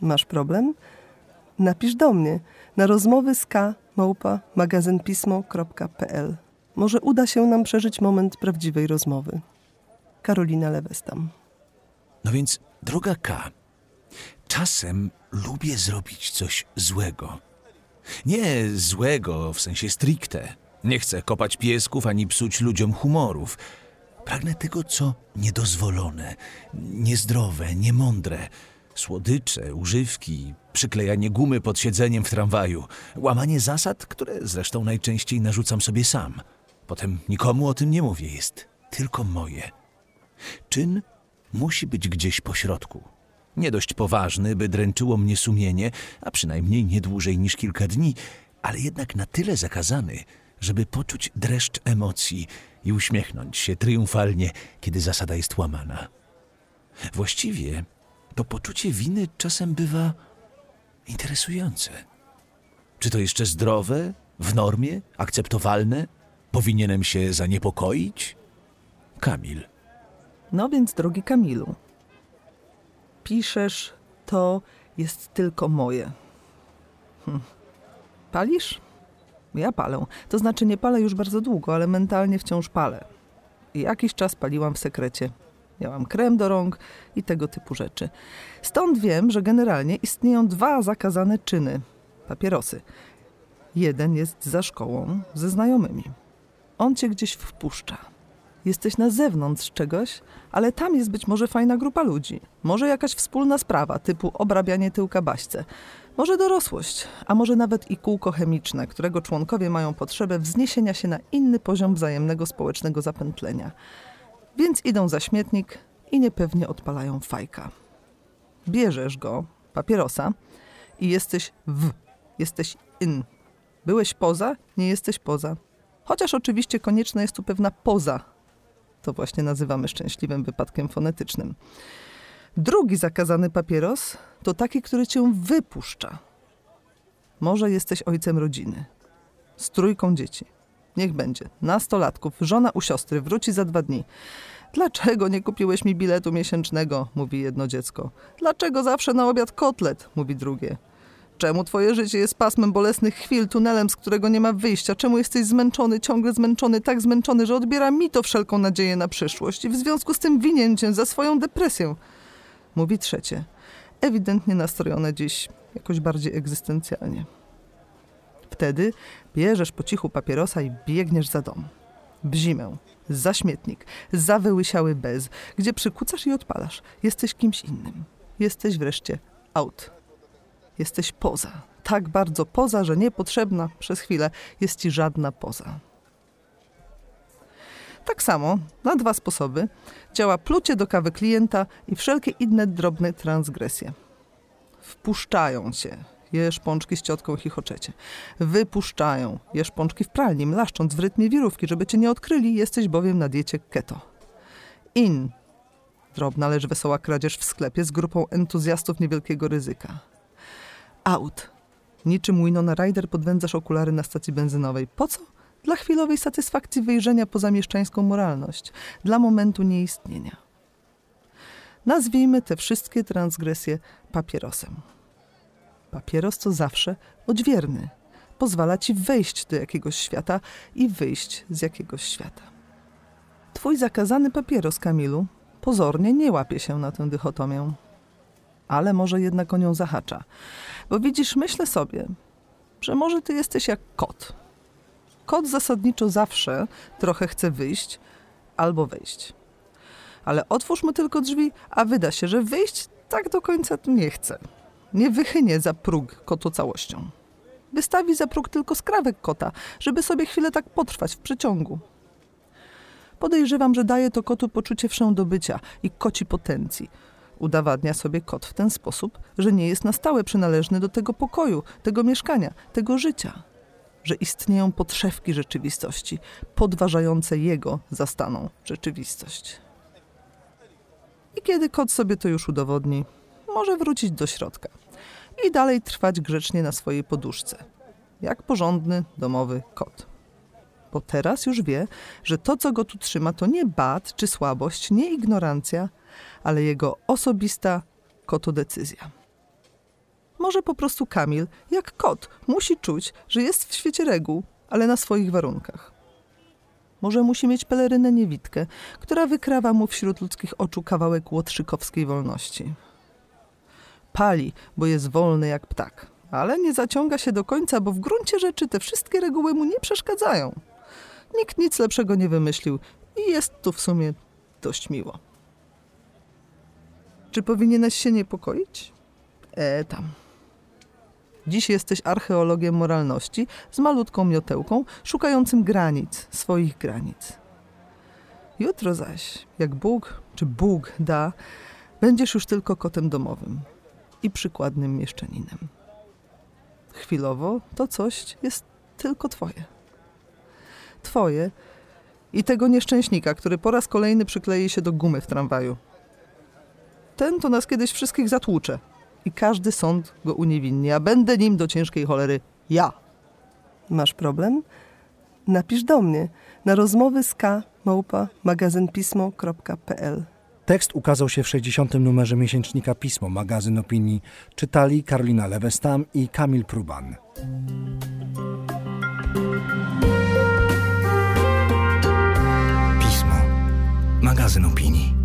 Masz problem? Napisz do mnie na rozmowy z k małpa magazynpismo.pl. Może uda się nam przeżyć moment prawdziwej rozmowy. Karolina Lewestam. No więc, droga K, czasem lubię zrobić coś złego. Nie złego w sensie stricte. Nie chcę kopać piesków ani psuć ludziom humorów. Pragnę tego, co niedozwolone, niezdrowe, niemądre. Słodycze, używki, przyklejanie gumy pod siedzeniem w tramwaju, łamanie zasad, które zresztą najczęściej narzucam sobie sam. Potem nikomu o tym nie mówię, jest tylko moje. Czyn musi być gdzieś po środku. Nie dość poważny, by dręczyło mnie sumienie, a przynajmniej nie dłużej niż kilka dni, ale jednak na tyle zakazany, żeby poczuć dreszcz emocji i uśmiechnąć się triumfalnie, kiedy zasada jest łamana. Właściwie to poczucie winy czasem bywa interesujące. Czy to jeszcze zdrowe, w normie, akceptowalne? Powinienem się zaniepokoić? Kamil. No więc, drogi Kamilu, piszesz, to jest tylko moje. Hm. Palisz? Ja palę. To znaczy nie palę już bardzo długo, ale mentalnie wciąż palę. I jakiś czas paliłam w sekrecie. Miałam krem do rąk i tego typu rzeczy. Stąd wiem, że generalnie istnieją dwa zakazane czyny papierosy. Jeden jest za szkołą ze znajomymi. On cię gdzieś wpuszcza. Jesteś na zewnątrz czegoś, ale tam jest być może fajna grupa ludzi. Może jakaś wspólna sprawa, typu obrabianie tyłka baśce. Może dorosłość, a może nawet i kółko chemiczne, którego członkowie mają potrzebę wzniesienia się na inny poziom wzajemnego społecznego zapętlenia. Więc idą za śmietnik i niepewnie odpalają fajka. Bierzesz go, papierosa, i jesteś w, jesteś in. Byłeś poza, nie jesteś poza. Chociaż oczywiście konieczna jest tu pewna poza. To właśnie nazywamy szczęśliwym wypadkiem fonetycznym. Drugi zakazany papieros to taki, który cię wypuszcza. Może jesteś ojcem rodziny, z trójką dzieci. Niech będzie. Nastolatków, żona u siostry, wróci za dwa dni. Dlaczego nie kupiłeś mi biletu miesięcznego? mówi jedno dziecko. Dlaczego zawsze na obiad kotlet? mówi drugie. Czemu twoje życie jest pasmem bolesnych chwil, tunelem, z którego nie ma wyjścia? Czemu jesteś zmęczony, ciągle zmęczony, tak zmęczony, że odbiera mi to wszelką nadzieję na przyszłość i w związku z tym winien cię za swoją depresję? Mówi trzecie, ewidentnie nastrojone dziś jakoś bardziej egzystencjalnie. Wtedy bierzesz po cichu papierosa i biegniesz za dom. W zimę, za śmietnik, za wyłysiały bez, gdzie przykucasz i odpalasz. Jesteś kimś innym. Jesteś wreszcie out. Jesteś poza. Tak bardzo poza, że niepotrzebna przez chwilę jest ci żadna poza. Tak samo, na dwa sposoby, działa plucie do kawy klienta i wszelkie inne drobne transgresje. Wpuszczają cię, jesz pączki z ciotką chichoczecie. Wypuszczają, jesz pączki w pralni, mlaszcząc w rytmie wirówki, żeby cię nie odkryli, jesteś bowiem na diecie keto. In, drobna, lecz wesoła kradzież w sklepie z grupą entuzjastów niewielkiego ryzyka. Out, niczym Winona Ryder podwędzasz okulary na stacji benzynowej. Po co? Dla chwilowej satysfakcji wyjrzenia poza mieszczańską moralność, dla momentu nieistnienia. Nazwijmy te wszystkie transgresje papierosem. Papieros to zawsze odźwierny. Pozwala ci wejść do jakiegoś świata i wyjść z jakiegoś świata. Twój zakazany papieros, Kamilu, pozornie nie łapie się na tę dychotomię. Ale może jednak o nią zahacza. Bo widzisz, myślę sobie, że może ty jesteś jak kot. Kot zasadniczo zawsze trochę chce wyjść albo wejść. Ale otwórz mu tylko drzwi, a wyda się, że wyjść tak do końca nie chce nie wychynie za próg kotu całością. Wystawi za próg tylko skrawek kota, żeby sobie chwilę tak potrwać w przeciągu. Podejrzewam, że daje to kotu poczucie wszędobycia i koci potencji. Udowadnia sobie kot w ten sposób, że nie jest na stałe przynależny do tego pokoju, tego mieszkania, tego życia. Że istnieją podszewki rzeczywistości, podważające jego zastaną rzeczywistość. I kiedy kot sobie to już udowodni, może wrócić do środka i dalej trwać grzecznie na swojej poduszce, jak porządny domowy kot. Bo teraz już wie, że to, co go tu trzyma, to nie bat czy słabość, nie ignorancja, ale jego osobista kotodecyzja. Może po prostu Kamil, jak kot, musi czuć, że jest w świecie reguł, ale na swoich warunkach. Może musi mieć pelerynę niewidkę, która wykrawa mu wśród ludzkich oczu kawałek łotrzykowskiej wolności. Pali, bo jest wolny jak ptak, ale nie zaciąga się do końca, bo w gruncie rzeczy te wszystkie reguły mu nie przeszkadzają. Nikt nic lepszego nie wymyślił i jest tu w sumie dość miło. Czy powinieneś się niepokoić? E, tam. Dziś jesteś archeologiem moralności z malutką miotełką, szukającym granic, swoich granic. Jutro zaś, jak Bóg czy Bóg da, będziesz już tylko kotem domowym i przykładnym mieszczaninem. Chwilowo to coś jest tylko twoje. Twoje i tego nieszczęśnika, który po raz kolejny przyklei się do gumy w tramwaju. Ten to nas kiedyś wszystkich zatłucze i każdy sąd go uniewinni, a będę nim do ciężkiej cholery ja. Masz problem? Napisz do mnie na rozmowy z k małpa magazynpismo.pl. Tekst ukazał się w 60. numerze miesięcznika Pismo, magazyn opinii. Czytali Karolina Lewestam i Kamil Pruban. Pismo. Magazyn opinii.